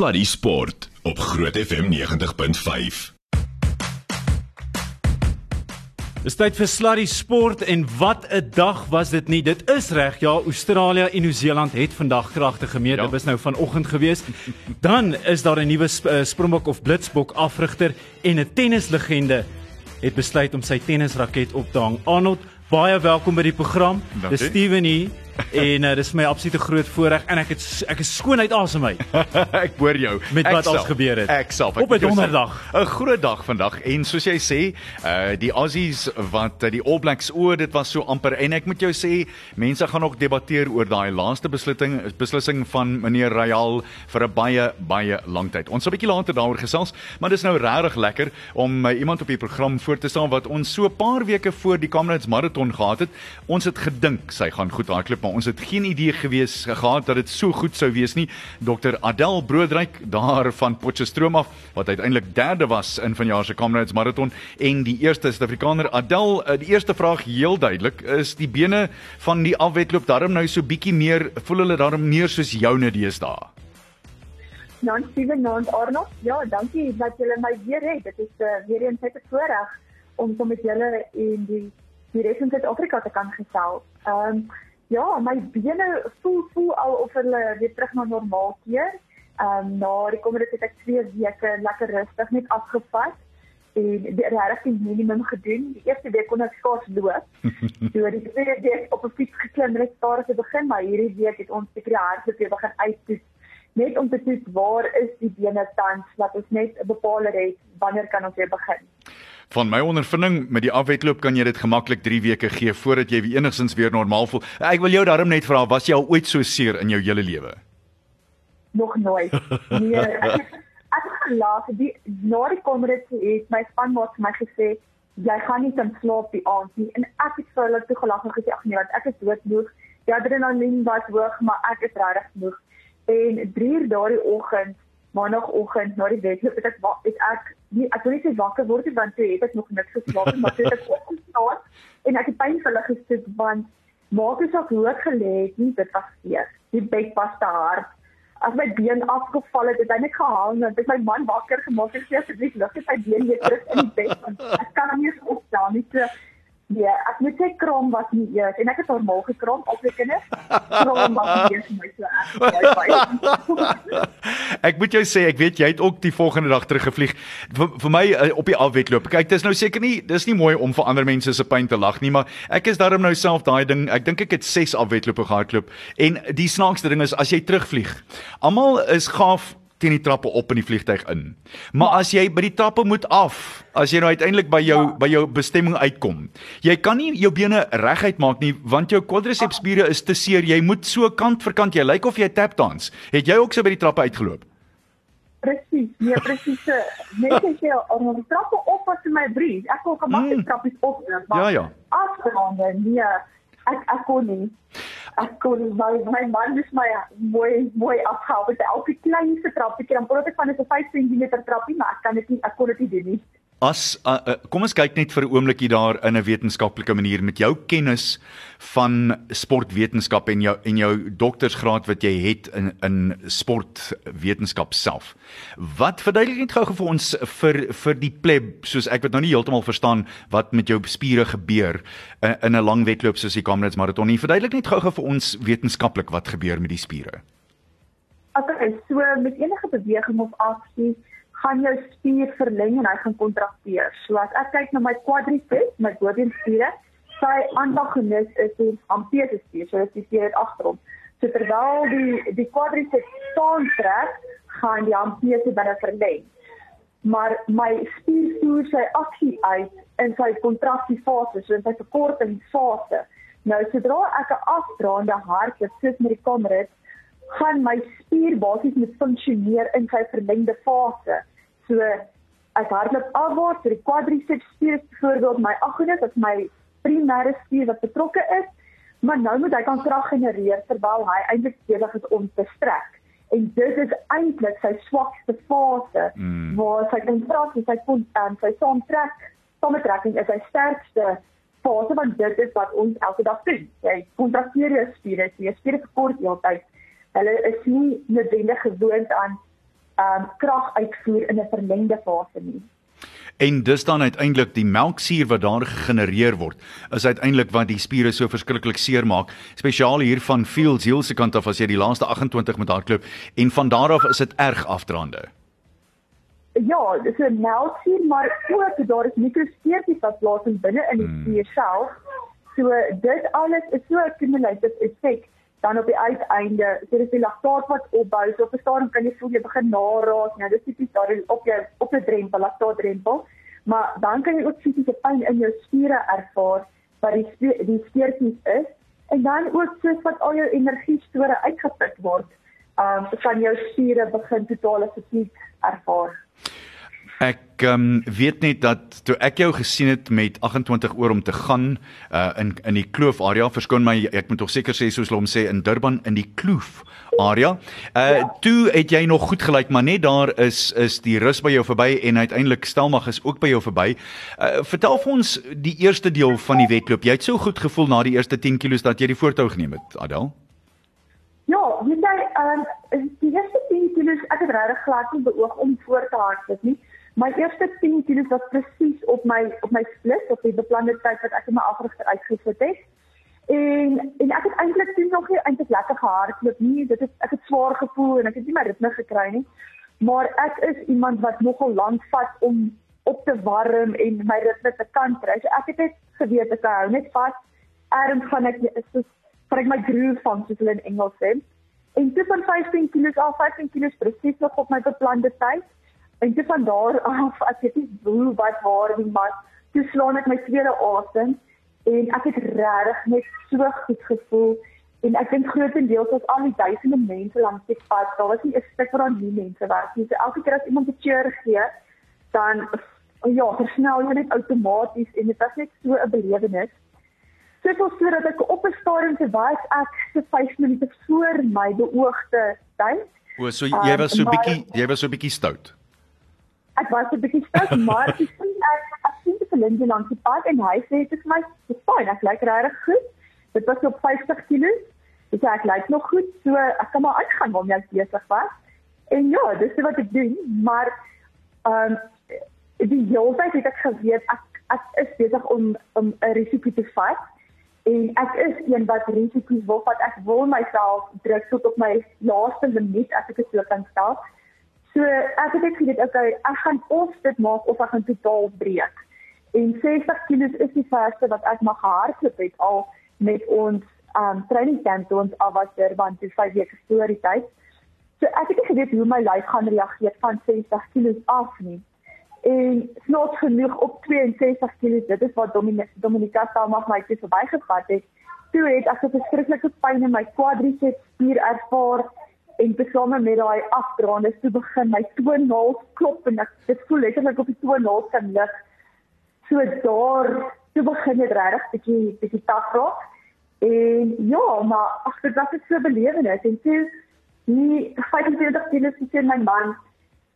Sluddy Sport op Groot FM 90.5. Dis tyd vir Sluddy Sport en wat 'n dag was dit nie. Dit is reg, ja, Australië en Nieu-Seeland het vandag kragte gemeet. Ja. Dit was nou vanoggend gewees. Dan is daar 'n nuwe sp uh, Springbok of Blitsbok afrigter en 'n tennislegende het besluit om sy tennisraket op te hang. Arnold, baie welkom by die program. Dis Steven hier en uh, dis my absolute groot voorreg en ek het ek is skoon uit asem uit. ek hoor jou. Met wat ons gebeur het. Ek self. Op 'n donderdag. 'n Groot dag vandag en soos jy sê, uh die Aussies wat uh, die All Blacks oor dit was so amper en ek moet jou sê, mense gaan nog debatteer oor daai laaste beslissing beslissing van meneer Rayal vir 'n baie baie lang tyd. Ons sal 'n bietjie later daaroor gesels, maar dis nou regtig lekker om uh, iemand op die program voor te staan wat ons so 'n paar weke voor die Comrades Marathon gehad het. Ons het gedink sy gaan goed hardloop, maar ons het geen idee gewees gehad dat dit so goed sou wees nie. Dr Adel Broodryk daar van Potchefstroom af wat uiteindelik derde was in vanjaar se Comrades Marathon en die eerste Suid-Afrikaner Adel, eh, die eerste vraag heel duidelik, is die bene van die afwedloop darm nou so bietjie meer voel hulle darm meer soos joune deesdae? Nou, Steven, nou Arnold. Ja, dankie dat julle my weer het. Dit is uh, weer eens 'n voorreg om so met julle in die die res van Suid-Afrika te kan gesels. Ehm um, Ja, my bene voel voel al of hulle weer terug na normaal keer. Ehm um, na die komende het ek 2 weke lekker rustig net afgevat en die regtig minimum gedoen. Die eerste week kon ek skaars loop. so die tweede week op 'n fiets geklim net daar te begin, maar hierdie week het ons seker die hardloop weer begin uittoets net om te toets waar is die bene tans dat ons net 'n bepaler het wanneer kan ons weer begin. Van my ondervinding met die afwedloop kan jy dit gemaklik 3 weke gee voordat jy weer enigstens weer normaal voel. Ek wil jou daarom net vra, was jy al ooit so seer in jou hele lewe? Nog nooit. Nee, ek ek het gelaat die na die komrade het my spanmaat vir my gesê jy gaan nie kan slaap die aand nie en ek het vir hulle toe gelag en gesê ag nee want ek is doodmoeg. Die adrenalien was hoog maar ek is regtig moeg. En 3 uur daardie oggend maandagooggend na die wedloop het ek het ek nie ek wil nie sê wakker word nie want toe het ek nog niks geslaap nie maar toe het ek opgestaan en ek het pyn vir hulle gesit want maak as ek hoog gelê het nie dit was seer. Die bed was te hard. As my been afgeval het het hy net gehang en dit my man wakker gemaak en sê asseblief lig net sy been weer terug in die bed want ek kan nie opstaan nie. So Ja, ek moet sê krom was nie eers en ek het normaal gekrom op die kinders. Krom was nie eers my so erg. ek moet jou sê, ek weet jy het ook die volgende dag teruggevlieg. Vir, vir my uh, op die afwedloop. Kyk, dis nou seker nie, dis nie mooi om vir ander mense se pyn te lag nie, maar ek is daarom nou self daai ding. Ek dink ek het 6 afwedloope gehardloop en die snaakste ding is as jy terugvlieg. Almal is gaaf teen die trappe op in die vliegtyg in. Maar as jy by die trappe moet af, as jy nou uiteindelik by jou ja. by jou bestemming uitkom, jy kan nie jou bene reguit maak nie want jou quadriceps spiere is te seer. Jy moet so kant vir kant. Jy lyk of jy tap dans. Het jy ook so by die trappe uitgeloop? Presies. Nee, presies. Net as jy op die trappe op was in my brief. Ek kon gemaklik mm. trappies op, maar Ja, ja. Afgerond, nee. Ek ek kon nie ek kon my my man is my mooi mooi afhou met elke kleinste trappie. Dan probeer ek van 'n 5 cm trappie, maar ek kan dit nie ek kon dit nie doen nie. As uh, uh, kom ons kyk net vir 'n oomblik hier daar in 'n wetenskaplike manier met jou kennis van sportwetenskap en jou en jou doktorsgraad wat jy het in in sportwetenskap self. Wat verduidelik net gou vir ons vir vir die pleb soos ek wat nou nie heeltemal verstaan wat met jou spiere gebeur in, in 'n lang wedloop soos die Comrades marathon nie. Verduidelik net gou vir ons wetenskaplik wat gebeur met die spiere. Okay, so met enige beweging of aksie gaan jou spier verleng en hy gaan kontrakteer. So as ek kyk na my quadriceps, my bobeenspiere, sy antagonis is die hampees spier, so dit is hier agterom. So terwyl die die quadriceps staan trek, gaan die hampees binne verleng. Maar my spier voer sy aksie uit in sy kontraksiefase, so in sy verkortingsfase. Nou sodra ek 'n afdraande hardloop soos met die kamerads gaan my spier basies moet funksioneer in sy verlengde fase. So as hardloop afwaarts, die quadriceps spier is byvoorbeeld my agonis, is my primêre spier wat betrokke is, maar nou moet hy kan krag genereer terwyl hy eintlik besig is om te strek. En dit is eintlik sy swakste fase mm. waar sy kontraksie, sy kon en sy saamtrek, saamtrekking is sy sterkste fase want dit is wat ons elke dag doen. Jy kontrakteer jou spiere, jy spiere verkort heeltyd. Hulle is nie noodwendig gewoond aan ehm um, krag uitvoer in 'n verlengde fase nie. En dis dan uiteindelik die melksuur wat daar gegenereer word. Is uiteindelik wat die spiere so verskriklik seer maak. Spesiaal hier van Fields Hill se kant af as jy die laaste 28 met hardloop en van daar af is dit erg afdraande. Ja, dis 'n melksuur, maar ook daar is mikroskeertjies wat plaas in binne in die hmm. spier self. So dit alles is so 'n cumulative effek dan op die uiteinde, so dis die laktaat wat opbou, so op 'n stadium kan jy voel jy begin naraak, nou dis tipies daar op jou op 'n drempel, laktaatdrempel. Maar dan kan jy ook fisiese pyn in jou spiere ervaar wat die die spiertjies is en dan ook soos wat al jou energiestore uitgeput word, um kan jou spiere begin totale fatigue ervaar. Ek um, weet net dat toe ek jou gesien het met 28 oor om te gaan uh, in in die kloof area verskoon my ek moet tog seker sê soos hulle hom sê in Durban in die kloof area. Uh ja. toe het jy nog goed gelyk maar net daar is is die rus by jou verby en uiteindelik Stelmag is ook by jou verby. Uh vertel vir ons die eerste deel van die wedloop. Jy het so goed gevoel na die eerste 10 km dat jy die voortou geneem het, Adel. Ja, weet jy, ehm um, die eerste 10 km ek het regtig glad nie beoog om voor te hardloop nie. My eerste 10 kg was presies op my op my split op die beplande tyd wat ek in my afrigter uitgesit het. En en ek het eintlik toe nog nie eintlik lekker gehardloop nie. Dit het ek het swaar gevoel en ek het nie my ritme gekry nie. Maar ek is iemand wat nogal lank vat om op te warm en my ritme te kan kry. So ek het net geweet ek hou net vas. Erns van ek is so vir ek my groove van soos hulle in Engels sê. En toe van 15 kg af 15 kg presies nog op my beplande tyd. En toe van daar af, ek weet nie hoe wat waar nie, maar toe slaan ek my tweede asem en ek het regtig net so goed gevoel en ek dink grootendeels was al die duisende mense langs die pad, daar was nie 'n stuk waar nie mense was nie. So elke keer as iemand 'n cheer gee, dan ja, versnel jy net outomaties en dit was net so 'n belewenis. Dit was sodat ek op 'n stadium te was ek se 5 minute voor my beoogde tyd. O, so jy was so bietjie jy was so bietjie stout ek was 'n bietjie stout maar ek sien ek ek sien die Lindy langs die pad en hy sê dit is my fyn ek lyk regtig goed. Dit was op 50 kg dis ek lyk nog goed so ek kan maar uitgaan waarmee ek besig was. En ja dis wat ek doen maar ehm um, die hele tyd het ek geweet ek ek is besig om om 'n risiko te vat en ek is een wat risiko's wil vat. Ek wil myself druk tot op my laaste limiet as ek dit so kan stel So ek het net geweet okay, ek gaan of dit maak of ek gaan totaal breek. En 60 kg is die verste wat ek mag hardloop het al met ons um training camp toe ons af was daar want dit 5 weke voor die tyd. So ek het nie geweet hoe my lyf gaan reageer van 60 kg af nie. En snaaks genoeg op 62 kg, dit is wat Dominika Stalmag my te verbygevat het. Toe het ek 'n verskriklike pyn in my quadriceps spier ervaar en tesame met daai afdraande toe begin my toonhaal klop en ek dit voel letterlik op die toonhaal kan lig. So daar toe begin dit regtig bietjie bietjie taaf raak. En ja, maar ag dit was so belewenis en toe die 25 kg sien my man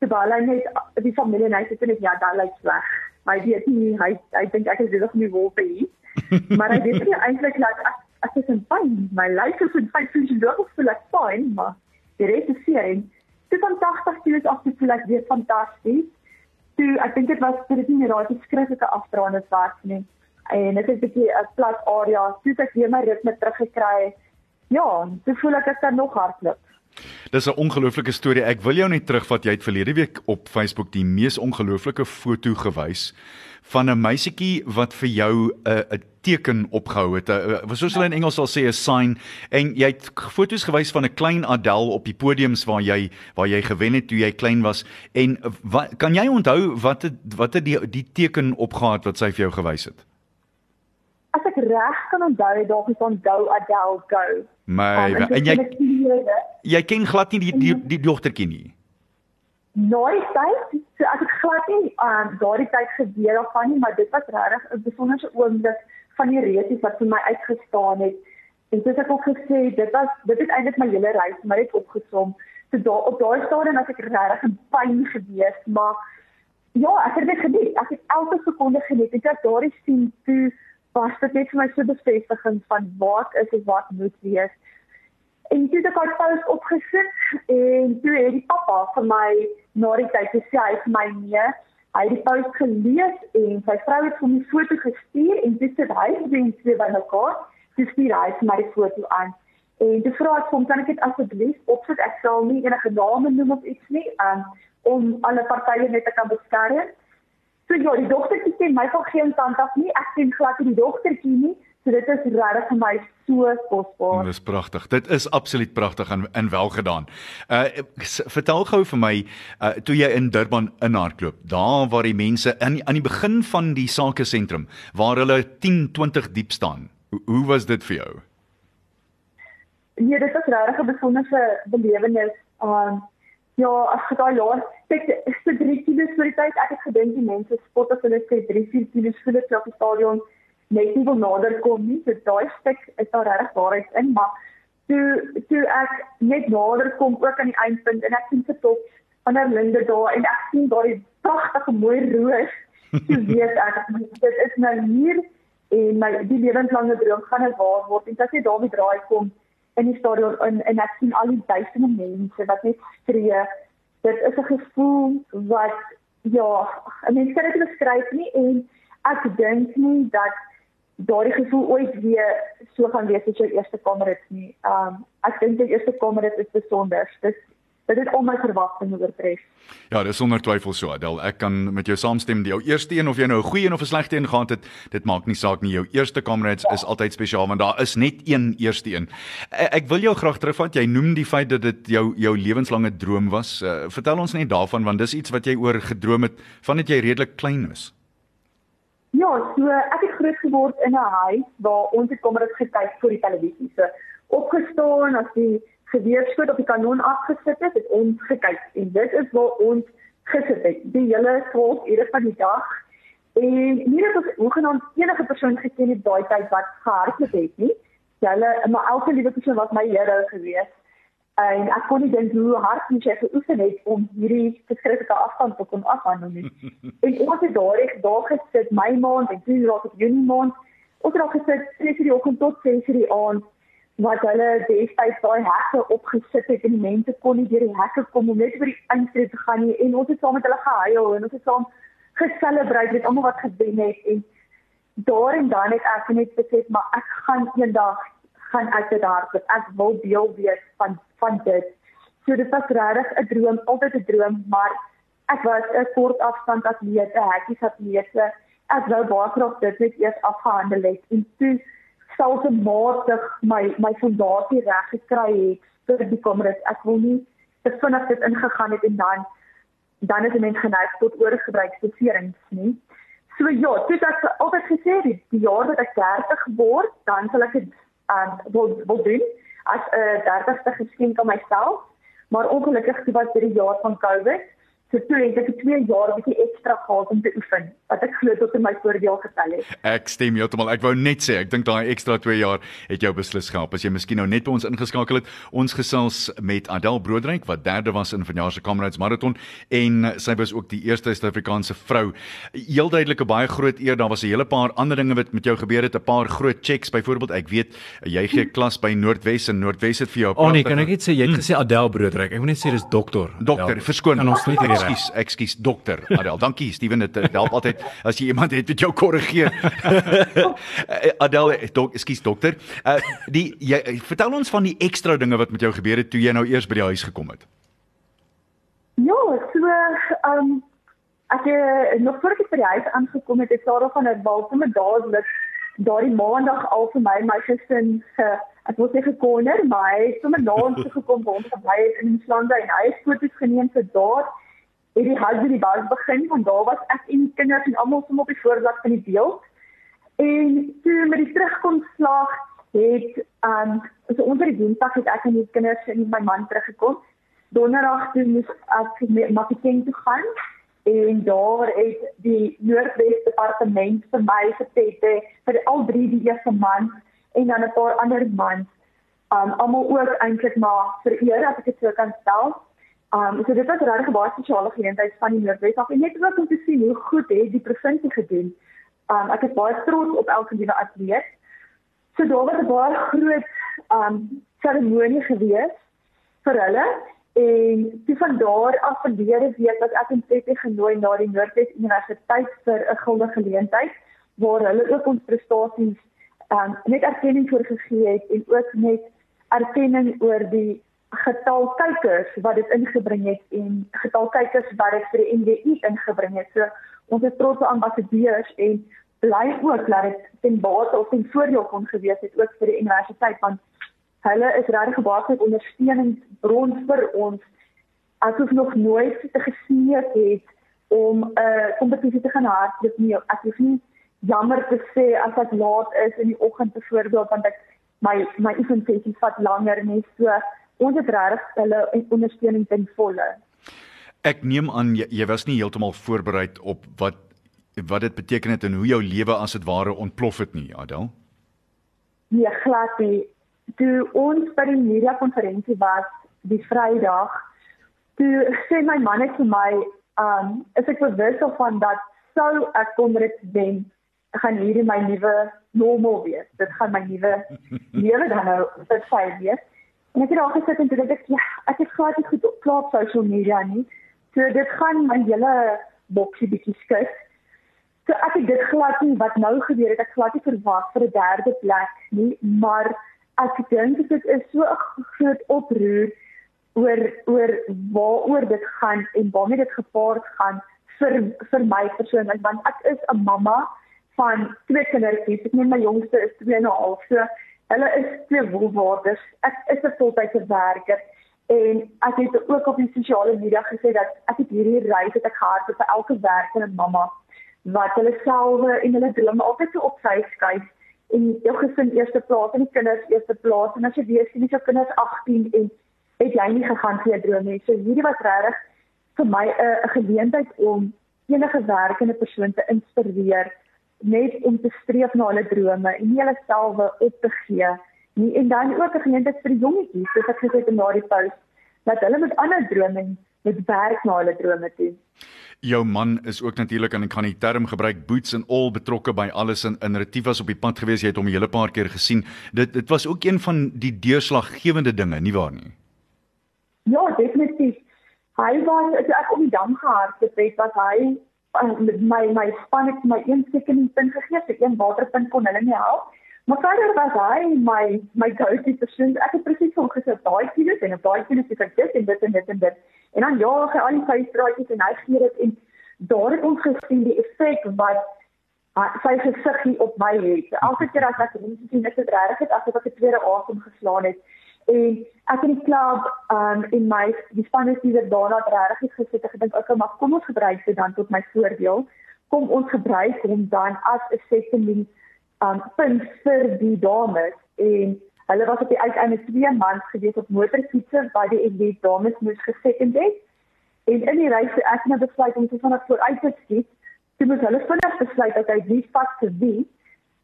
terwyl hy net die familie en hy sê net ja, daai lyk sleg. Maar hy weet nie hy hy dink ek is regtig nie wol vir hom. maar hy weet nie eintlik dat ek ek is in pyn. My lyf is in pyn, jy loop vir like fine, maar die res is seer en toe van 80 kg af toe voel ek weer fantasties. Toe ek dink dit was dit nie raai die skriftelike afdraande was nie. En dit is 'n bietjie 'n plat area, toe ek weer my ritme teruggekry. Ja, toe voel ek ek kan nog hardloop. Dis 'n ongelooflike storie. Ek wil jou net terugvat. Jy het verlede week op Facebook die mees ongelooflike foto gewys van 'n meisietjie wat vir jou 'n 'n teken opgehou het. Wat soos hulle in Engels sal sê 'n sign en jy het foto's gewys van 'n klein Adel op die podiums waar jy waar jy gewen het toe jy klein was en wat kan jy onthou wat het wat het die die teken opgehad wat sy vir jou gewys het? Ek reg kan onthou, daar is onthou Adel go. My um, en jy jy ken glad nie die die, die dogtertjie nie. Nooit tyd, so ek het glad nie aan um, daardie tyd geweet of van nie, maar dit was regtig 'n besondere oomblik van die reisies wat vir my uitgestaan het. En soos ek ook gesê het, dit was dit het eintlik my hele reis maar net opgesom. So daar op daai stadium was ek regtig in pyn gewees, maar ja, ek het dit geniet. Ek het elke sekonde geniet. Ek het daardie sien toe was dit net vir my so bevestiging van wat is en wat moet wees. En toe het ek haar post opgesit en toe het die pappa vir my na die tyd gesê hy vir my nee Hy het die post gelees en sy vrou het hom 'n foto gestuur en dit sit hy sien twee by mekaar. Dis stuur hy vir my foto aan. En die vra ek hom kan ek dit asseblief opsit? Ek sal nie enige name noem of iets nie, um, om alle partye net te kan beskerm. So ja, die dogtertjie ken my van geen kant af nie. Ek sien glad nie die dogtertjie nie. So dit is regtig vir my so kosbaar. Dit is pragtig. Dit is absoluut pragtig en en wel gedaan. Uh vertel gou vir my uh toe jy in Durban inhardloop, daar waar die mense in aan die begin van die sake sentrum waar hulle 10, 20 diep staan. Hoe, hoe was dit vir jou? Nee, dit was regtig 'n besondere belewenis. Um ja, as ek daai jaar kyk, dit 3 km vir die tyd. Ek het gedink die mense spot as hulle sê 3, 4 km vir die stadion net nie wil nader kom nie. So daai stuk is daar regtig waarheid in, maar toe toe ek net nader kom ook aan die eindpunt en ek sien se van 'n linde daar en ek sien daai pragtige mooi roos. Jy weet ek dit is nou hier en my die lewenslange droom gaan nou waar word. En as jy daarmee draai kom in die stadion en en ek sien al die duisende mense wat net skree. Dit is 'n gevoel wat ja, 'n mens kan dit beskryf nie en ek dink nie dat daardie gevoel ooit weer so gaan wees as jou eerste kamer is nie. Um ek dink die eerste kamer is besonder. Dit dit het al my verwagtinge oortref. Ja, dis sonder twyfel so, Adel. Ek kan met jou saamstem. Die jou eerste een of jy nou 'n goeie een of 'n slegte een gehad het, dit maak nie saak nie. Jou eerste kamerads ja. is altyd spesiaal want daar is net een eerste een. Ek, ek wil jou graag terugvat. Jy noem die feit dat dit jou jou lewenslange droom was. Uh, vertel ons net daarvan want dis iets wat jy oor gedroom het vandat jy redelik klein was. Ja, so ek het groot geword in 'n huis waar ons het kom dit gekyk vir die televisie. So opgestaan as die geweerskoot op die kanon afgesit het, het ons gekyk en dit is waar ons gesit het die hele 12 ure van die dag. En nie dat ons hoegenaamd enige persoon geken het daai tyd wat gehardloop het nie. Hulle, maar elke liewe persoon was my hero geweest en ek kon nie dink hoe hard moet jy geoefen het om hierdie beskryflike afstand te kon afhandel nie. en ons het daardie dag gesit my maand en toe raak dit Junie maand. Ons het al gesit 6:00 die oggend tot 6:00 die aand wat hulle destyds daai hekke opgesit het en die mense kon nie deur die hekke kom om net oor die instreep te gaan nie en ons het saam met hulle gehuil en ons het saam geselebreer met almal wat gewen het en daar en dan het ek net besef maar ek gaan eendag gaan ek dit hardloop. Ek wil deel wees van van dit. So dit was regtig 'n droom, altyd 'n droom, maar ek was 'n kort afstand atleet, 'n hekkies atleet. Ek wou baie graag dit net eers afgehandel het en toe selfmatig my my fondasie reg gekry het vir die kameras. Ek wil nie te vinnig dit ingegaan het en dan dan is dit geneig tot oorgebruiksbeserings nie. So ja, dit het altyd gesê die, die jaar wat ek 30 word, dan sal ek dit um, wil wil doen as 'n uh, 30ste geskenk aan myself. Maar ongelukkig was dit die jaar van COVID So toe het ek 2 jaar 'n bietjie ekstra gehad om te oefen wat ek glo tot in my voordeel getel het. Ek stem heeltemal. Ek wou net sê, ek dink daai ekstra 2 jaar het jou beslis gehelp. As jy miskien nou net by ons ingeskakel het, ons gesels met Adel Broodryk wat derde was in vanjaar se Comrades Marathon en sy was ook die eerste Suid-Afrikaanse vrou. Heel duidelik 'n baie groot eer. Daar was 'n hele paar ander dinge wat met jou gebeur het, 'n paar groot checks. Byvoorbeeld, ek weet jy gee klas by Noordwes en Noordwes het vir jou. Oh nee, kan ek net sê jy het gesê Adel Broodryk. Ek wil net sê dis dokter. Dokter, verskoon. Kan ons nie ekskuus, ekskuus dokter. Adel, dankie Steven, dit help altyd as jy iemand het wat jou korrigeer. Adel, dok, ekskuus dokter. Uh die jy vertel ons van die ekstra dinge wat met jou gebeur het toe jy nou eers by die huis gekom het. Ja, so ehm um, ek het nog voor ek by die huis aangekom het, het daar van 'n balsame dadelik daardie maandag al vir my my gesin ge ek wou sê gekonner, maar hy het sommer na ons gekom waar ons gebly het in Islande en hy het foto's geneem vir daar het die huis by die bas begin want daar was ek en die kinders en almal som op die voorblad van die beeld. En toe met die terugkomslag het um, so onder die dinsdag het ek en die kinders en my man teruggekom. Donderdag toe moes ek met Mafeking toe gaan en daar het die Noordwes departement vir my gesê vir al drie die eerste man en dan 'n paar ander mans um almal ook eintlik maar vir eer as ek dit sou kan stel Um so dit was regtig 'n baie spesiale geleentheid van die Noordwes af en net ook om te sien hoe goed het die provinsie gedoen. Um ek is baie trots op elke nuwe atleet. So daar was 'n baie groot um seremonie gewees vir hulle en toe van daar af verlede week was ek in Tete genooi na die Noordwes Universiteit vir 'n guldige geleentheid waar hulle ook ons prestasies um, net erkenning vir gegee het en ook net erkenning oor die getal kykers wat dit ingebring het en getal kykers wat dit vir die NWI ingebring het. So ons is trots op ambassadeurs en bly ook dat dit ten bate of ten voordeel kon gewees het ook vir die universiteit want hulle is regtig baie 'n ondersteuningsbron vir ons as ons nog nooit te gesien het om 'n uh, kompetisie te gaan hardloop nie. Ek hoef nie jammer te sê as ek laat is in die oggend byvoorbeeld want ek my my oefensessies vat langer nie. So ons het regtig hulle ondersteuning ten volle. Ek neem aan jy, jy was nie heeltemal voorberei op wat wat dit beteken het en hoe jou lewe as dit ware ontplof het nie, Adel? Nee, glad nie. Toe ons by die media konferensie was die Vrydag, toe sê my man net vir my, um, is ek bewus van dat sou ek kom dit wen, gaan hierdie my nuwe normaal wees. Dit gaan my nuwe lewe dan nou vir sy wees. En ek het al gesit en dink ek, ja, ek het glad nie goed op klaar social media nie. So dit gaan my hele boksie bietjie skud. So ek het dit glad nie wat nou gebeur het ek glad nie verwag vir 'n derde plek nie, maar ek dink dit is so 'n groot oproer oor oor waaroor dit gaan en waarmee dit gepaard gaan vir vir my persoonlik want ek is 'n mamma van twee kindertjies. Ek neem my jongste is 2 en 'n half. So hulle is twee wolwaardes. Ek is 'n voltydse werker en ek het ook op die sosiale media gesê dat ek het hierdie reis het ek gehad vir elke werkende mamma wat hulle selfe en hulle drome altyd so op sy skuif en jou gesin eerste plaas en die kinders eerste plaas en as jy weet jy jou kinders 18 en het jy nie gegaan vir jou drome nie. So hierdie was regtig vir my 'n geleentheid om enige werkende persoon te inspireer net om te streef na hulle drome en nie hulle selfe op te gee nie. En dan ook 'n geleentheid vir die jongetjies, soos ek gesê het in daardie post, dat hulle met ander drome met werk na hulle drome toe. Jou man is ook natuurlik en ek kan die term gebruik boots and all betrokke by alles in in Retivas op die pad gewees. Jy het hom 'n hele paar keer gesien. Dit dit was ook een van die deurslaggewende dinge nie waar nie? Ja definitief. Hy was as ek om die dam gehardloop het wat hy my my span het my een sekondie punt gegee se een waterpunt kon hulle nie help maar verder was hy my my go-to persoon ek het presies hom gesê daai kilos en op daai kilos het ek dit en dit en dit en dit En dan jaag hy al die vyfstraatjies en hy gee dit en daar het ons gesien die effek wat sy gesig hier op my het. Elke keer as ek hom sien, is dit regtig asof ek 'n tweede asem geslaan het. En ek in die klub um in my die spanne sien dit daarna regtig gesit en gedink okay, maar kom ons gebruik dit dan tot my voordeel. Kom ons gebruik hom dan as 'n seconding um punt vir die dames en Hulle was op die uiteinde 2 maande gewees op motorfietsse by die elite dames moes gesekend het. En in die reis het ek net besluit om te van voor uit te skiet. Toe moes hulle vinnig besluit dat hy wie vas te wie.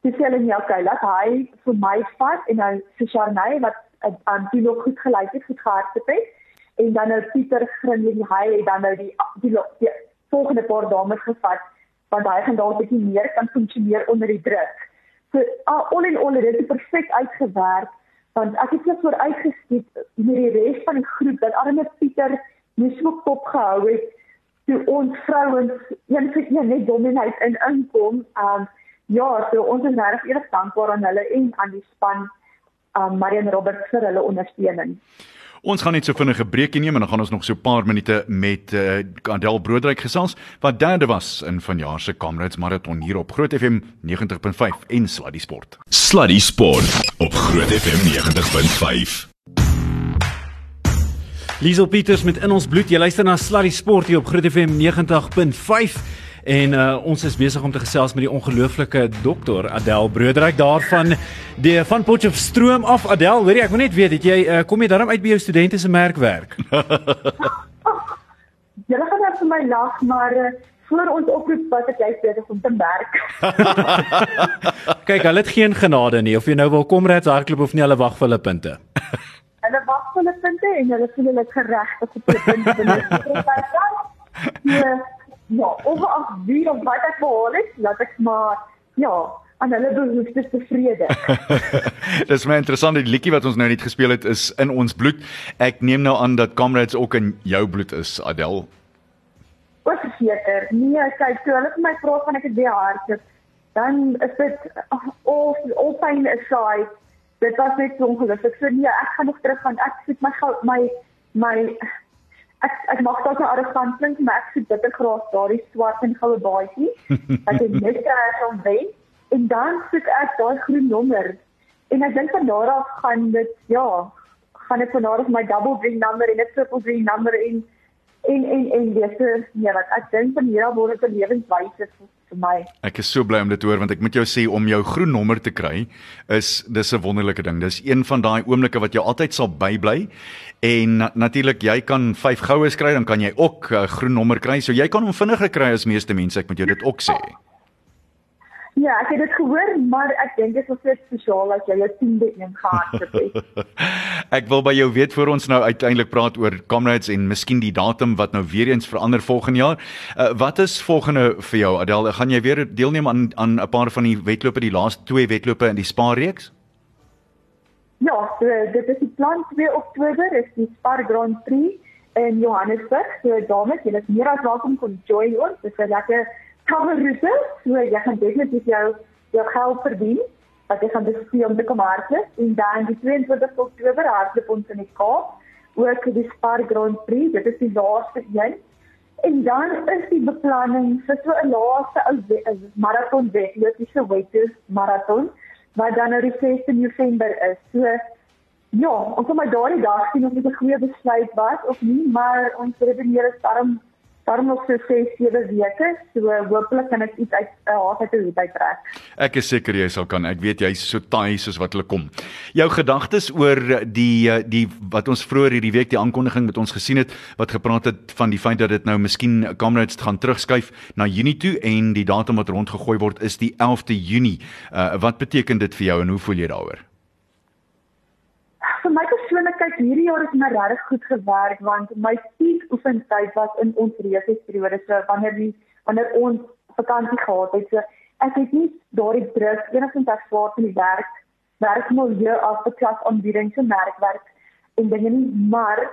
Dis hulle nie okay laat hy vir my vas en nou vir Sharnay wat aan die nog goed gelyk het, goed gehardloop het. En dan nou Pieter Grinling hy het dan nou die die, die, die volgende paar dames gevat want hy gaan dalk 'n bietjie meer kan funksioneer onder die druk. So al in al het dit perfek uitgewerk want ek het net vooruit geskiet met die res van die groep dat arme Pieter nie so kop gehou het toe ons vrouens een vir een net dominate in inkom. Um ja, so ons is regtig dankbaar aan hulle en aan die span um Marian Roberts vir hulle ondersteuning. Ons gaan net so vinnig 'n breekie neem en dan gaan ons nog so 'n paar minute met uh, Adel Broodryk gesels wat derde was in vanjaar se Comrades Marathon hier op Groot FM 90.5 en Sluddy Sport. Sluddy Sport op Groot FM 90.5. Liesel Pieters met in ons bloed. Jy luister na Sluddy Sport hier op Groot FM 90.5. En uh, ons is besig om te gesels met die ongelooflike dokter Adel Broodryk daarvan die van Potchefstroom af Adel, weet jy, ek wil net weet, het jy uh, kom jy daarom uit by jou studente se merkwerk? Julle gaan net vir my lag, maar uh, voor ons oproep was ek jy besig om te werk. Kyk, hulle het geen genade nie of jy nou wil kom reds hardloop of nie, hulle wag vir hulle punte. hulle wag vir hulle punte en hulle voel hulle geregtig op die punte. Ja, ja, of as wie of wat ek behoor het, laat ek maar ja, aan hulle behoeftes tevrede. Dis my interessant die liedjie wat ons nou net gespeel het is in ons bloed. Ek neem nou aan dat Comrades ook in jou bloed is, Adel. Wat verseker? Nee, kyk, toe hulle vir my vra van ek het weer hart, dan is dit of of pyn aside. Dit was net so ongelukkig. So nee, ek gaan nog terug gaan. Ek sit my my my ek ek mag dalk nou arrogant klink, maar ek sit bitter graag daardie swart en goue baadjie. Ek het net reg om wen en dan sit ek daai groen nommer. En ek dink van daar af gaan dit ja, gaan ek van daar af my double green nommer en 'n triple green nommer en en en en dis ja, wat ek dink van hier af word 'n lewenswyse my. Ek is so bly om dit te hoor want ek moet jou sê om jou groen nommer te kry is dis 'n wonderlike ding. Dis een van daai oomblikke wat jou altyd sal bybly. En na, natuurlik jy kan 5 goue kry, dan kan jy ook 'n uh, groen nommer kry. So jy kan hom vinniger kry as meeste mense. Ek moet jou dit ook sê. Oh. Ja, ek het dit gehoor, maar ek dink dit is net spesiaal as jy jou 10de een gehad het. ek wil by jou weet voor ons nou uiteindelik praat oor Comrades en miskien die datum wat nou weer eens verander volgende jaar. Uh, wat is volgende vir jou Adel? Gaan jy weer deelneem aan aan 'n paar van die wedlope, die laaste twee wedlope in die Spa reeks? Ja, so, dit is die plan 2 Oktober is die Spa Grand Prix in Johannesburg. So dames, julle is meer as welkom om te join ons. Dit is 'n lekker kamerroete, so jy gaan definitief jou jou geld verdien wat jy gaan bestee om te kom hardloop en dan die 22 Oktober hardloop ons in die Kaap ook die Spar Grand Prix, dit is die laaste een. En dan is die beplanning vir so 'n laaste ou maraton wedloop, die Soweto maraton wat dan nou die 6de November is. So ja, ons gaan maar daardie dag sien of dit 'n goeie besluit was of nie, maar ons redeneer is daarom daarom nog so 6 7 weke so hopelik kan ek iets uit uh, haat uit die uit trek ek is seker jy sal kan ek weet jy's so taai soos wat hulle kom. Jou gedagtes oor die eh, die wat ons vroeër hierdie week die aankondiging met ons gesien het wat gepraat het van die feit dat dit nou miskien kamerads gaan terugskuif na Junie toe en die datum wat rondgegooi word is die 11de Junie. Uh, wat beteken dit vir jou en hoe voel jy daaroor kyk hierdie jaar het my regtig goed gewerk want my peak oefentyd was in ons reisisperiode so wanneer die wanneer ons vakansie gehad het so ek het nie daardie druk enigstens ek swaar in die werk werk nou hier af vir klas aanbieding se merkwerk en dinge nie maar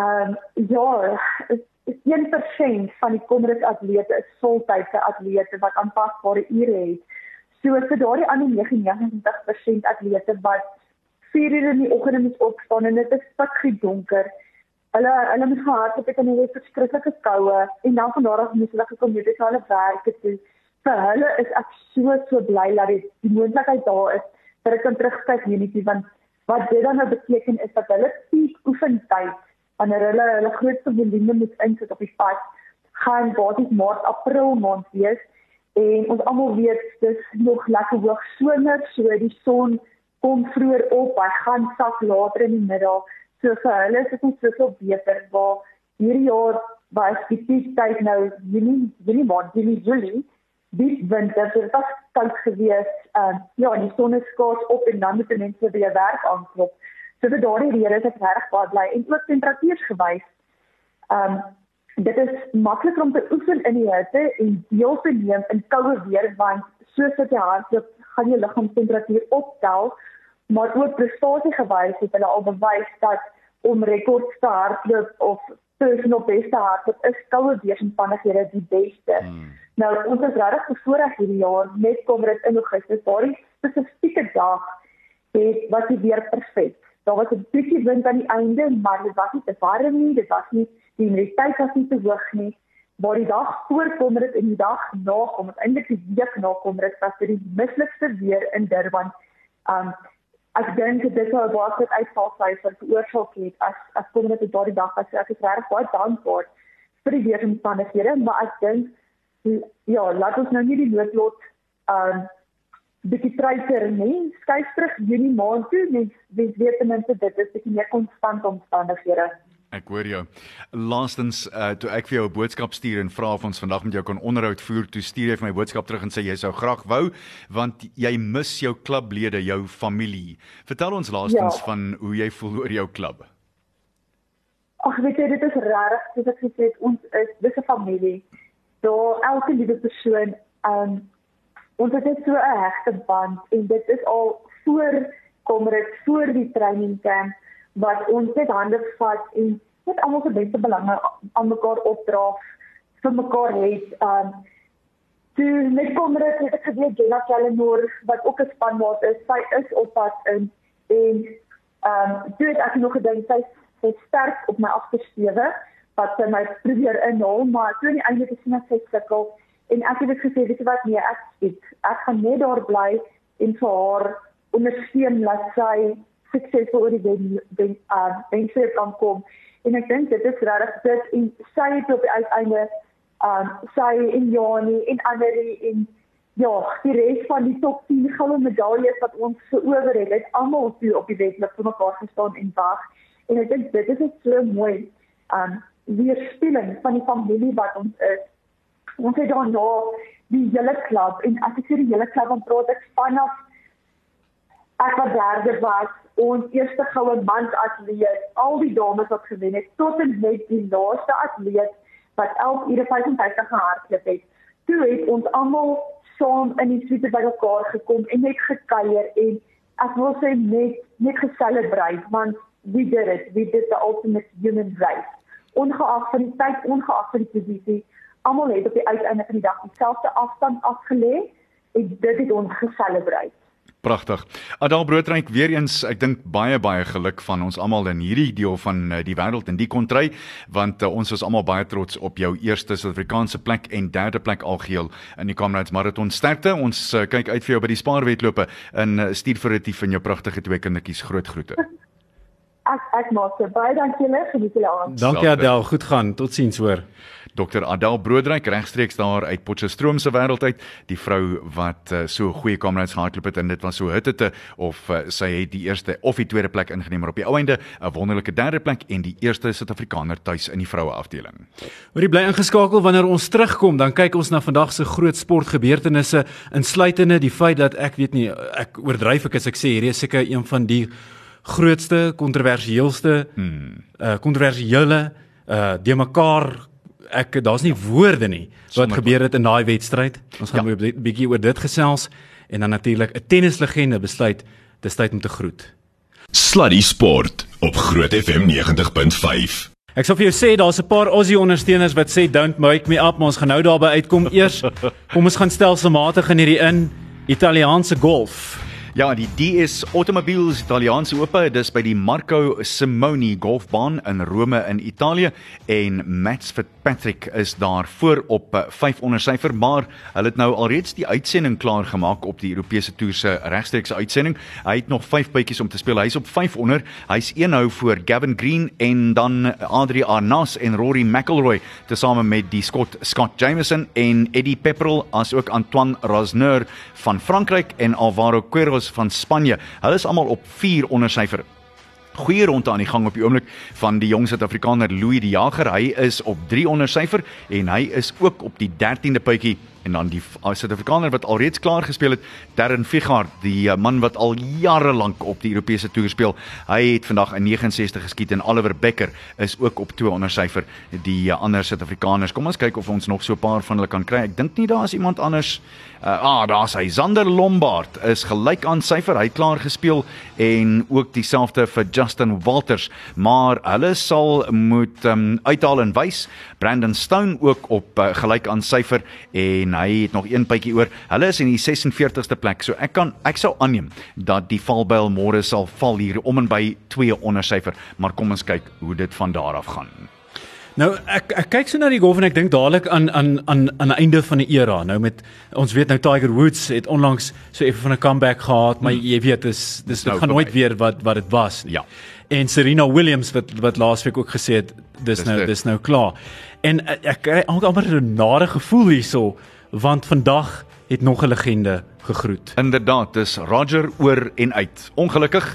ehm um, ja is 1% van die kommerige atlete is voltydse atlete wat aanpasbare ure het. So vir daardie ander 99% atlete wat 4 uur in die oggend moet opstaan en dit is pikkie donker. Hulle hulle moet gehard het en hulle het verskriklike koue en dan van daar af moet hulle gekom het om hulle werk te doen. Vir hulle is ek so so bly dat die, die moontlikheid daar is dat ek kan terugkyk hierdie want wat dit dan nou beteken is dat hulle piek oefentyd wanneer hulle hulle grootste volume moet insit op die pad gaan basies maart april maand wees en ons almal weet dis nog lekker hoog somer so die son kom vroeër op, hy gaan sak later in die middag. So vir hulle is dit soveel beter waar hierdie jaar was die tyd nou Julie, Julie maand, Julie, Julie. Dit winter, dit was koud geweest. Ehm uh, ja, die son is skaars op en dan moet mense weer werk aanklop. So vir daardie rede is dit reg baie bly en ook temperatuurs gewys. Ehm um, dit is makliker om te oefen in die hitte en deel te neem in koue weer want soos dit jy hardloop, gaan jou liggaamstemperatuur optel maar ook prestasie gewys het hulle al bewys dat om rekords te hardloop of personal best te hardloop is koue weeromstandighede die beste. Hmm. Nou ons is regtig bevoorreg hierdie jaar met kom dit in Augustus daardie spesifieke dag het wat die weer perfek. Daar was 'n bietjie wind aan die einde, maar dit was nie te warm nie, dit was nie die humiditeit was nie te hoog nie. Maar die dag voor kom dit en die dag na kom dit eintlik die week na kom dit was vir die mislikste weer in Durban. Um ek dink dit sou 'n baie groot uitvalsyfer veroorsaak het as as kom dit daardie dag as ek is regtig baie dankbaar vir die weeromstandighede maar ek dink ja laat ons nou nie die noodlot um, bietjie treiser nie. Skuif terug Junie maand toe mens weet ten minste dit is 'n meer konstante omstandighede Ek hoor jou. Laastens, uh, toe ek vir jou 'n boodskap stuur en vra of ons vandag met jou kan onderhoud voer, toe stuur jy vir my boodskap terug en sê jy sou graag wou want jy mis jou klublede, jou familie. Vertel ons laastens ja. van hoe jy voel oor jou klub. Ag, weet jy, dit is reg, soos ek gesê het, ons is dis 'n familie. Daar elke liewe persoon, um, Ons het net so 'n hegte band en dit is al voor kom dit voor die training camp wat ons net hande vat en net almal se beste belange aan mekaar opdra vir mekaar het. Um toe net kom dit het ek geweet Jenna Kellenor wat ook 'n spanmaat is, sy is op pad in en um toe het ek nog gedink sy is sterk op my agtersteewe wat sy my probeer inhaal, maar toe aan die einde ek sy sukkel en ek het gesê weet jy wat nee, ek skiet. Ek gaan net daar bly en vir haar ondersteun laat sy suksesvol oor die wen wen uh wense kan kom. En ek dink dit is regtig dit en sy het op die uiteinde um sy en Jani en Annelie en ja, die res van die top 10 goue medaljes wat ons verower het, het almal toe op die wedloop vir mekaar gestaan en wag. En ek dink dit is so mooi. Um weerspieëling van die familie wat ons is. Ons het dan nou die hele klub en as ek sê die hele klub van praat ek vanaf ek wat derde was ons eerste goue mans atleet, al die dames wat gewen het tot en met die laaste atleet wat 11 ure 55 gehardloop het. Toe het ons almal saam in die suite by mekaar gekom en net gekuier en ek wil sê net net geselebreer want we did it, we did the ultimate human race. Ongeag van die tyd, ongeag van die posisie, almal het op die uiteinde van die dag dieselfde afstand afgelê en dit het ons geselebreer. Pragtig. Adal Broodryk weer eens, ek dink baie baie geluk van ons almal in hierdie deel van uh, die wêreld en die kontry want uh, ons is almal baie trots op jou eerste Suid-Afrikaanse plek en derde plek algeheel in die Comrades Marathon. Sterkte. Ons uh, kyk uit vir jou by die spaarwedlope in uh, stuur vir dit van jou pragtige twee kindertjies. Groot groete. Ek ek maak se baie dankie julle, geniet julle aand. Dankie Adel, goed gaan. Totsiens hoor. Dr. Adel Broodryk regstreeks daar uit Potchefstroom se wêreld uit, die vrou wat uh, so goeie kamerads gehardloop het en dit was so hitte of uh, sy het die eerste of die tweede plek ingeneem maar op die ou einde 'n wonderlike derde plek en die eerste Suid-Afrikaner tuis in die vroue afdeling. Hoorie bly ingeskakel wanneer ons terugkom, dan kyk ons na vandag se groot sportgebeurtenisse insluitende die feit dat ek weet nie ek oordryf ek as ek sê hierdie is seker een van die grootste kontroversieelste hmm. uh kontroversiële uh de mekaar ek daar's nie woorde nie wat gebeur het in daai wedstryd. Ons gaan ja. 'n bietjie oor dit gesels en dan natuurlik 'n tennislegende besluit dis tyd om te groet. Sluddy Sport op Groot FM 90.5. Ek sou vir jou sê daar's 'n paar Aussie ondersteuners wat sê don't make me up, maar ons gaan nou daarby uitkom. Eers kom ons gaan stelselmatig in hierdie in Italiaanse golf. Ja, die DS Automobiles Italiaanse Ope, dis by die Marco Simoni Golfbaan in Rome in Italië en Mats Fitzpatrick is daar voor op 5 onder syfer, maar hulle het nou alreeds die uitsending klaar gemaak op die Europese toer se regstreekse uitsending. Hy het nog 5 bytjies om te speel. Hy's op 5 onder. Hy's een nou voor Gavin Green en dan Adri Arnas en Rory McIlroy tesame met die Scott Scott Jameson en Eddie Pepperell as ook Antoine Rosner van Frankryk en Alvaro Queiroz Carlos van Spanje. Hulle is almal op 4 onder syfer. Goeie ronde aan die gang op die oomblik van die jong Suid-Afrikaner Louis die Jager. Hy is op 3 onder syfer en hy is ook op die 13de puitjie en dan die Suid-Afrikaner wat alreeds klaar gespeel het, Darren Figard, die eh, man wat al jare lank op die Europese toer speel. Hy het vandag 'n 69 geskiet en Oliver Becker is ook op 2 onder syfer. Die eh, ander Suid-Afrikaners, kom ons kyk of ons nog so 'n paar van hulle kan kry. Ek dink nie daar is iemand anders. Uh, ah, daar's hy. Zander Lombard is gelyk aan syfer. Hy het klaar gespeel en ook dieselfde vir Justin Walters, maar hulle sal moet um, uithaal en wys. Brandon Stone ook op uh, gelyk aan syfer en en hy het nog een bytjie oor. Hulle is in die 46ste plek. So ek kan ek sou aanneem dat die valbuil môre sal val hier om en by 2 onder syfer, maar kom ons kyk hoe dit van daar af gaan. Nou ek ek kyk so na die golf en ek dink dadelik aan aan aan aan die einde van die era. Nou met ons weet nou Tiger Woods het onlangs so effe van 'n comeback gehad, maar jy weet dis dis nou gaan nooit weer wat wat dit was nie. Ja. En Serena Williams wat wat laasweek ook gesê het dis, dis nou dit. dis nou klaar. En ek kry amper 'n nare gevoel hierso want vandag het nog 'n legende gegroet. Inderdaad, dis Roger oor en uit. Ongelukkig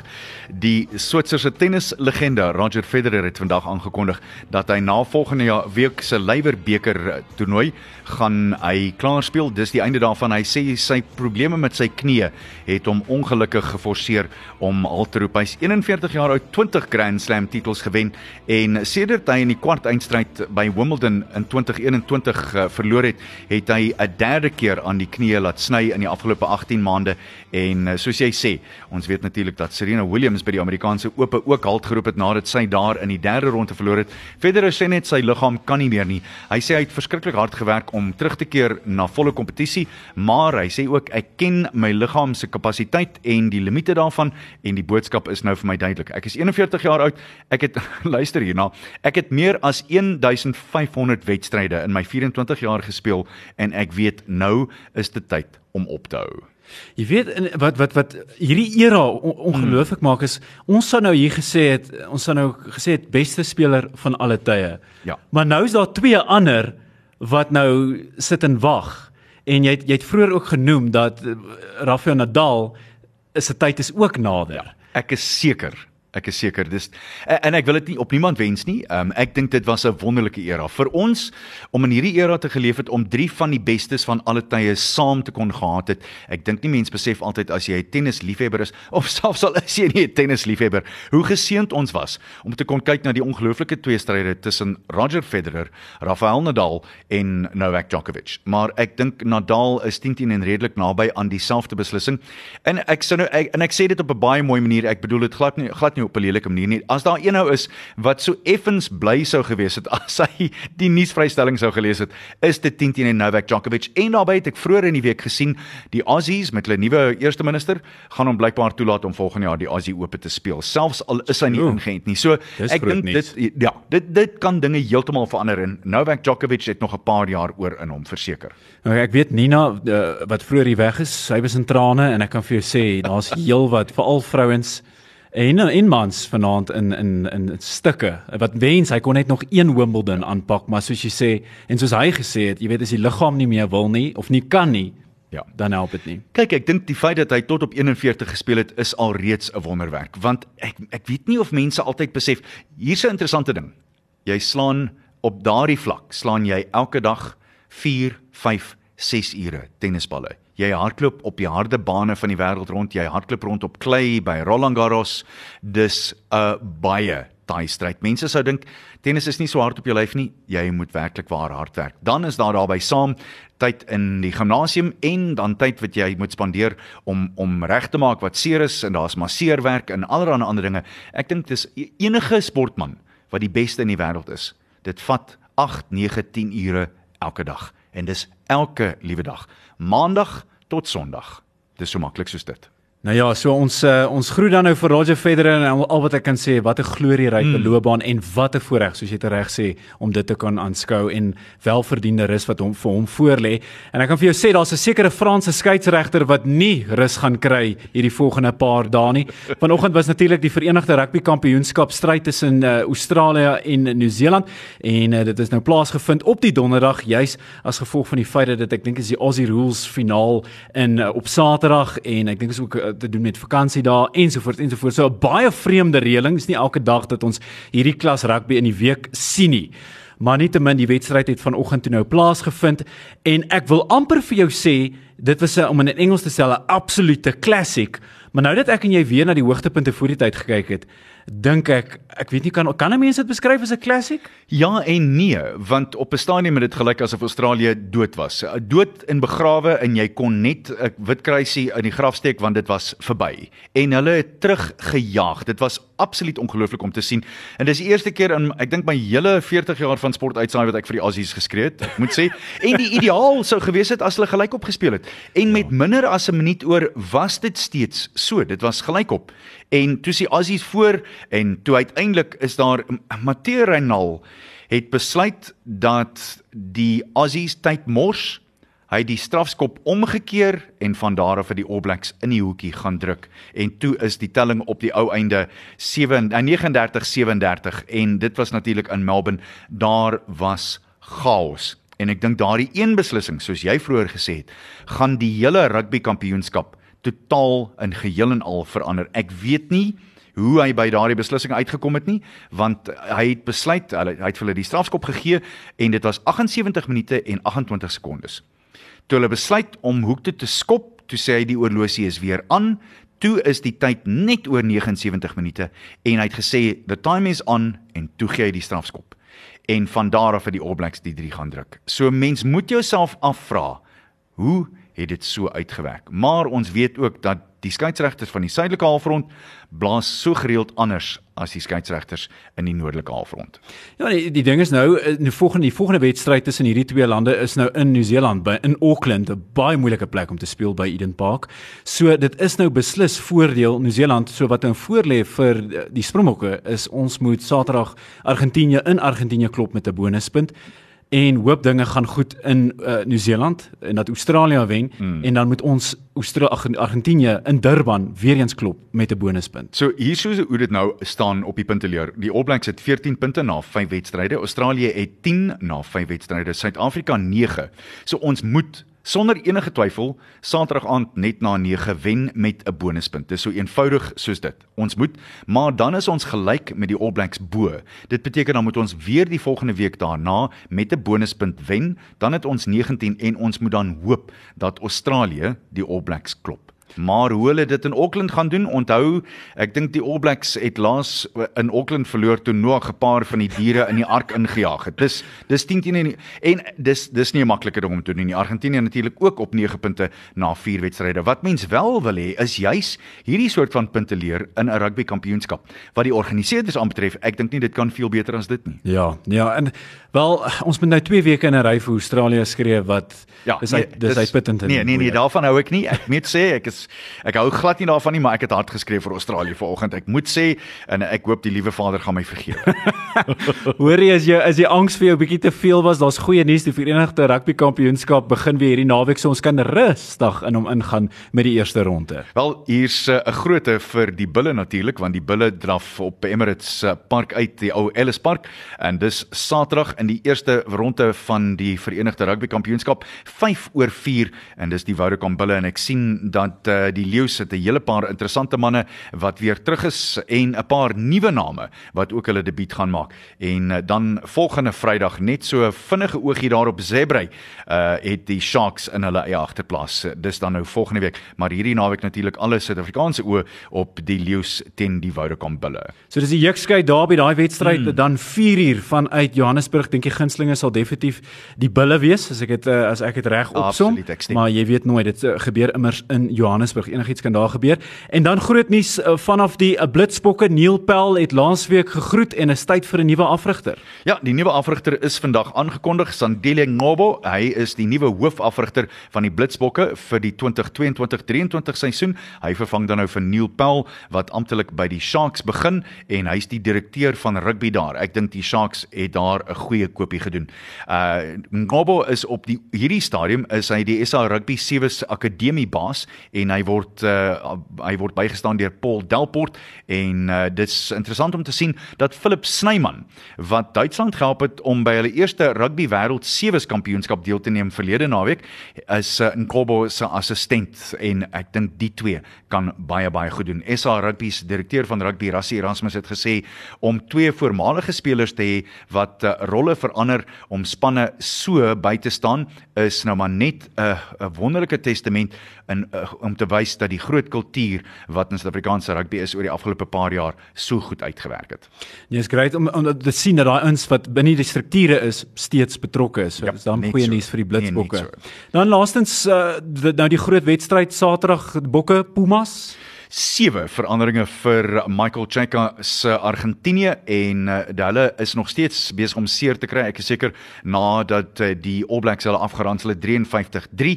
die Switserse tennislegende Roger Federer het vandag aangekondig dat hy na volgende jaar week se Leiwerbeker toernooi gaan hy klaar speel. Dis die einde daarvan. Hy sê sy probleme met sy knie het hom ongelukkig geforseer om al te roep. Hy's 41 jaar oud, 20 Grand Slam titels gewen en sedert hy in die kwart eindstryd by Wimbledon in 2021 uh, verloor het, het hy 'n derde keer aan die knie laat sny in die afgelope 18 maande en uh, soos jy sê, ons weet natuurlik dat Serena Williams by die Amerikaanse Ope ook halt geroep het nadat sy daar in die derde ronde verloor het. Federer sê net sy liggaam kan nie meer nie. Hy sê hy het verskriklik hard gewerk om terug te keer na volle kompetisie, maar hy sê ook ek ken my liggaam se kapasiteit en die limite daarvan en die boodskap is nou vir my duidelik. Ek is 41 jaar oud. Ek het luister hierna. Ek het meer as 1500 wedstryde in my 24 jaar gespeel en ek weet nou is dit tyd om op te hou. Jy weet wat wat wat hierdie era ongelooflik maak is ons sou nou hier gesê het ons sou nou gesê het beste speler van alle tye. Ja. Maar nou is daar twee ander wat nou sit en wag. En jy het, jy het vroeër ook genoem dat Rafael Nadal se tyd is ook nader. Ja, ek is seker Ek is seker dis en ek wil dit nie op niemand wens nie. Um, ek dink dit was 'n wonderlike era vir ons om in hierdie era te geleef het om drie van die bestes van alle tye saam te kon gehad het. Ek dink nie mense besef altyd as jy 'n tennisliefhebber is of selfs al is jy nie 'n tennisliefhebber, hoe geseënd ons was om te kon kyk na die ongelooflike tweestryde tussen Roger Federer, Rafael Nadal en Novak Djokovic. Maar ek dink Nadal is 10-10 en redelik naby aan dieselfde beslissing. En ek sou nou ek, en ek sê dit op 'n baie mooi manier. Ek bedoel dit glad nie glad nie op 'n lelike manier nie. As daar een nou is wat so effens bly sou gewees het as hy die nuusvrystelling sou gelees het, is dit 10 teen Novak Djokovic. En daarbey het ek vroeër in die week gesien die Aussies met hulle nuwe eerste minister gaan hom blykbaar toelaat om volgende jaar die Aussie Ope te speel, selfs al is hy nie ingeënt nie. So ek dink dit ja, dit dit kan dinge heeltemal verander en Novak Djokovic het nog 'n paar jaar oor in hom verseker. Nou, ek weet Nina uh, wat vroeër hier weg is, sy was in trane en ek kan vir jou sê daar's heel wat veral vrouens en in mans vanaand in in in stukke wat wens hy kon net nog een Wimbledon aanpak maar soos jy sê en soos hy gesê het jy weet as die liggaam nie meer wil nie of nie kan nie ja. dan help dit nie. Kyk ek dink die feit dat hy tot op 41 gespeel het is alreeds 'n wonderwerk want ek ek weet nie of mense altyd besef hier's 'n interessante ding. Jy slaan op daardie vlak slaan jy elke dag 4 5 6 ure tennisballe jy hardloop op die harde bane van die wêreld rond, jy hardloop rond op klei by Roland Garros. Dis 'n baie taai stryd. Mense sou dink tennis is nie so hard op jou lyf nie. Jy moet werklik waar hard werk. Dan is daar daarbey saam tyd in die gimnasium en dan tyd wat jy moet spandeer om om reg te maak wat seer is en daar's masseerwerk en allerlei ander dinge. Ek dink dis e-, enige sportman wat die beste in die wêreld is. Dit vat 8, 9, 10 ure elke dag en dis elke liewe dag maandag tot sonderdag. Dis so maklik soos dit. Nou ja, so ons uh, ons groet dan nou vir Roger Federer en al, al wat ek kan sê, wat 'n glorieryke mm. loopbaan en wat 'n voorreg soos jy dit reg sê om dit te kan aanskou en welverdiende rus wat hom vir hom voorlê. En ek kan vir jou sê daar's 'n sekere Franse skeieregter wat nie rus gaan kry hierdie volgende paar dae nie. Vanoggend was natuurlik die Verenigde Rugby Kampioenskap stryd tussen uh, Australië en Nieu-Seeland en uh, dit is nou plaasgevind op die donderdag juis as gevolg van die feit dat ek dink is die Aussie Rules finaal in uh, op Saterdag en ek dink is ook uh, te doen met vakansie daar ensovoorts ensovoorts. So 'n baie vreemde reëling. Dis nie elke dag dat ons hierdie klas rugby in die week sien nie. Maar nietemin die wedstryd het vanoggend toe nou plaasgevind en ek wil amper vir jou sê dit was 'n om in Engels te sê 'n absolute classic. Maar nou dat ek en jy weer na die hoogtepunte voor die tyd gekyk het, dink ek ek weet nie kan kan 'n mens dit beskryf as 'n klassiek? Ja en nee, want op 'n stadium het dit gelyk asof Australië dood was. Dood en begrawe en jy kon net 'n wit kruisie in die graf steek want dit was verby. En hulle het teruggejaag. Dit was absoluut ongelooflik om te sien. En dis die eerste keer in ek dink my hele 40 jaar van sport uitsaai wat ek vir die Aussies geskree het. Ek moet sê, en die ideaal sou gewees het as hulle gelykop gespeel het. En met minder as 'n minuut oor was dit steeds so. Dit was gelykop. En toe sien Aussies voor en toe uiteindelik is daar Mateo Renal het besluit dat die Aussies tyd mors. Hy het die strafskop omgekeer en van daar af vir die All Blacks in die hoekie gaan druk. En toe is die telling op die ou einde 7 39 37 en dit was natuurlik in Melbourne. Daar was chaos. En ek dink daardie een beslissing, soos jy vroeër gesê het, gaan die hele rugby kampioenskap totaal in geheel en al verander. Ek weet nie hoe hy by daardie beslissing uitgekom het nie, want hy het besluit, hy het vir hulle die strafskop gegee en dit was 78 minute en 28 sekondes. Toe hulle besluit om hoek toe te skop, toe sê hy die oorlosie is weer aan. Toe is die tyd net oor 79 minute en hy het gesê the time is on en toe gee hy die strafskop. En van daar af het die All Blacks die 3 gaan druk. So mens moet jouself afvra, hoe het dit so uitgewerk? Maar ons weet ook dat die skeieregters van die suidelike halfrond blaas so gereeld anders as die skeieregters in die noordelike halfrond. Ja, die, die ding is nou in die volgende die volgende wedstryd tussen hierdie twee lande is nou in Nieu-Seeland by in Auckland, 'n baie moeilike plek om te speel by Eden Park. So dit is nou beslis voordeel Nieu-Seeland so wat nou voorlê vir die Springbokke is ons moet Saterdag Argentinië in Argentinië klop met 'n bonuspunt en hoop dinge gaan goed in uh, Nieu-Seeland en dat Australië wen hmm. en dan moet ons Australië Argentinië in Durban weer eens klop met 'n bonuspunt. So hier sou hoe dit nou staan op die punteleer. Die All Blacks het 14 punte na 5 wedstryde. Australië het 10 na 5 wedstryde. Suid-Afrika 9. So ons moet sonder enige twyfel Saterdag aand net na 9 wen met 'n bonuspunt. Dis so eenvoudig soos dit. Ons moet, maar dan is ons gelyk met die All Blacks bo. Dit beteken dan moet ons weer die volgende week daarna met 'n bonuspunt wen, dan het ons 19 en ons moet dan hoop dat Australië die All Blacks klop. Maar hoe hulle dit in Auckland gaan doen, onthou, ek dink die All Blacks het laas in Auckland verloor toe Noah gepaar van die diere in die ark ingejaag het. Dis dis 10 teen en, en dis dis nie 'n maklike ding om te doen nie. Argentinië natuurlik ook op 9 punte na 4 wedstryde. Wat mens wel wil hê is juis hierdie soort van punte leer in 'n rugby kampioenskap. Wat die organiseerders aanbetref, ek dink nie dit kan veel beter as dit nie. Ja, ja, en wel ons moet nou 2 weke in 'n ry vir Australië skree wat ja, dis nee, dis uitputtend. Nee, nee, nee, daarvan hou ek nie. Ek moet sê ek is ek hou glad nie daarvan nie, maar ek het hard geskryf vir Australië vanoggend. Ek moet sê en ek hoop die liewe Vader gaan my vergewe. Hoorie as jy as die angs vir jou bietjie te veel was, daar's goeie nuus. Die Verenigde Rugby Kampioenskap begin weer hierdie naweek, so ons kan rustig in hom ingaan met die eerste ronde. Wel, hier's eh, 'n uh, groote vir die Bulle natuurlik, want die Bulle draf op Emirates uh, Park uit, die ou Ellis Park, en dis Saterdag in die eerste ronde van die Verenigde Rugby Kampioenskap, 5 oor 4 en dis die Vodacom Bulle en ek sien dat uh, die Leeu's het 'n hele paar interessante manne wat weer terug is en 'n paar nuwe name wat ook hulle debuut gaan maak. En uh, dan volgende Vrydag net so vinnige oogie daar op Zebra uh het die Sharks in hulle eie agterplaas. Dis dan nou volgende week, maar hierdie naweek natuurlik alle Suid-Afrikaanse oë op die Leeu's teen die Vodacom Bulle. So dis die Jukskei daar by daai wedstryd hmm. dan 4 uur vanuit Johannesburg. Dink jy gunstlinge sal definitief die Bulle wees as ek dit uh, as ek dit reg opsom. Maar jy weet nooit dit uh, gebeur immers in Johannesburg enigiets kan daar gebeur. En dan groot nuus uh, vanaf die uh, Blitsbokke Neil Pel het laasweek gegroet en is tyd vir 'n nuwe afrigter. Ja, die nuwe afrigter is vandag aangekondig, Sandile Ngobo. Hy is die nuwe hoofafrigter van die Blitsbokke vir die 2022-23 seisoen. Hy vervang dan nou vir Neil Pel wat amptelik by die Sharks begin en hy's die direkteur van rugby daar. Ek dink die Sharks het daar 'n goeie koopie gedoen. Uh Ngobo is op die hierdie stadium is hy die SA Rugby 7 Akademie baas en hy word uh, hy word bygestaan deur Paul Delport en uh, dit's interessant om te sien dat Philip Snyman wat Duitsland gehelp het om by hulle eerste rugby wêreld sewe kampioenskap deel te neem verlede naweek is uh, Nkobo se assistent en ek dink die twee kan baie baie goed doen. SA Rugby se direkteur van rugby Rassie Erasmus het gesê om twee voormalige spelers te hê wat uh, rolle verander om spanne so by te staan is nou maar net 'n uh, wonderlike testament in uh, om te wys dat die groot kultuur wat in Suid-Afrikaanse rugby is oor die afgelope paar jaar so goed uitgewerk het. Nee, is great om om te sien dat daai ons wat binne die strukture is steeds betrokke is. So ja, dis dan goeie so. nuus vir die Blitsbokke. Nee, so. Dan laastens uh, nou die groot wedstryd Saterdag Bokke Pumas sewe veranderinge vir Michael Cheka se Argentinië en uh, hulle is nog steeds besig om seer te kry. Ek is seker nadat uh, die All Blacks hulle afgeransel het 53-3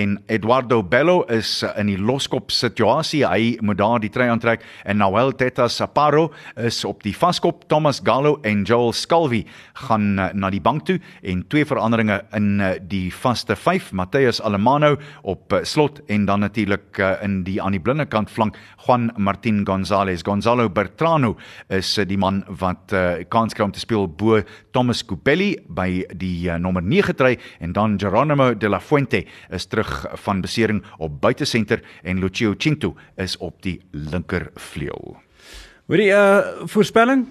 en Eduardo Bello is uh, in die loskop situasie. Hy moet daar die trei aantrek en Noel Teta Saparo is op die vaskop. Thomas Gallo en Joel Scalvi gaan uh, na die bank toe en twee veranderinge in uh, die vaste 5. Matthias Alemano op uh, slot en dan natuurlik uh, in die aan die blinde kant flank bank Juan Martin Gonzalez. Gonzalo Bertrano is uh, die man wat uh, kans kry om te speel bo Thomas Kupelli by die uh, nommer 9 try en dan Geronimo de la Fuente is terug van besering op buitesenter en Lucio Cinto is op die linker vleuel. Hoorie uh voorspelling?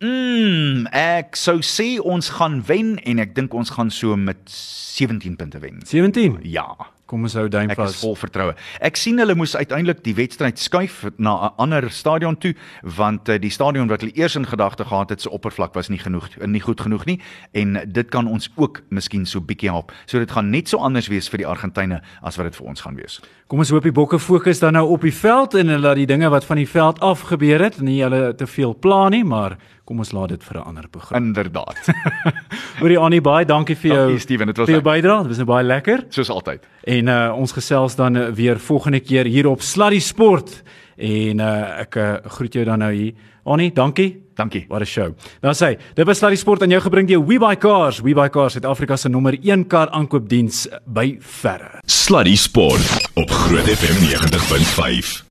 Mm, ek sou sê ons gaan wen en ek dink ons gaan so met 17 punte wen. 17. Ja. Kom ons hou duim Ek vas. is vol vertroue. Ek sien hulle moes uiteindelik die wedstryd skuif na 'n ander stadion toe want uh, die stadion wat hulle eers in gedagte gehad het se oppervlak was nie genoeg nie goed genoeg nie en dit kan ons ook miskien so bietjie help. So dit gaan net so anders wees vir die Argentyne as wat dit vir ons gaan wees. Kom ons hoop die bokke fokus dan nou op die veld en hulle laat die dinge wat van die veld af gebeur het nie hulle te veel pla nie, maar kom ons laat dit vir 'n ander program. Inderdaad. Hoorie Annie baie dankie vir jou Dankie, Steven, dit was vir jou bydrae. Dit was nou baie lekker. Soos altyd. En uh, ons gesels dan uh, weer volgende keer hier op Sluddy Sport en uh, ek uh, groet jou dan nou hier. Annie, dankie. Dankie. Wat 'n show. Dan sê, dit was Sluddy Sport aan jou gebring deur WeBuyCars. WeBuyCars, Suid-Afrika se nommer 1 kar aankoopdiens by verre. Sluddy Sport op Groot FM 90.5.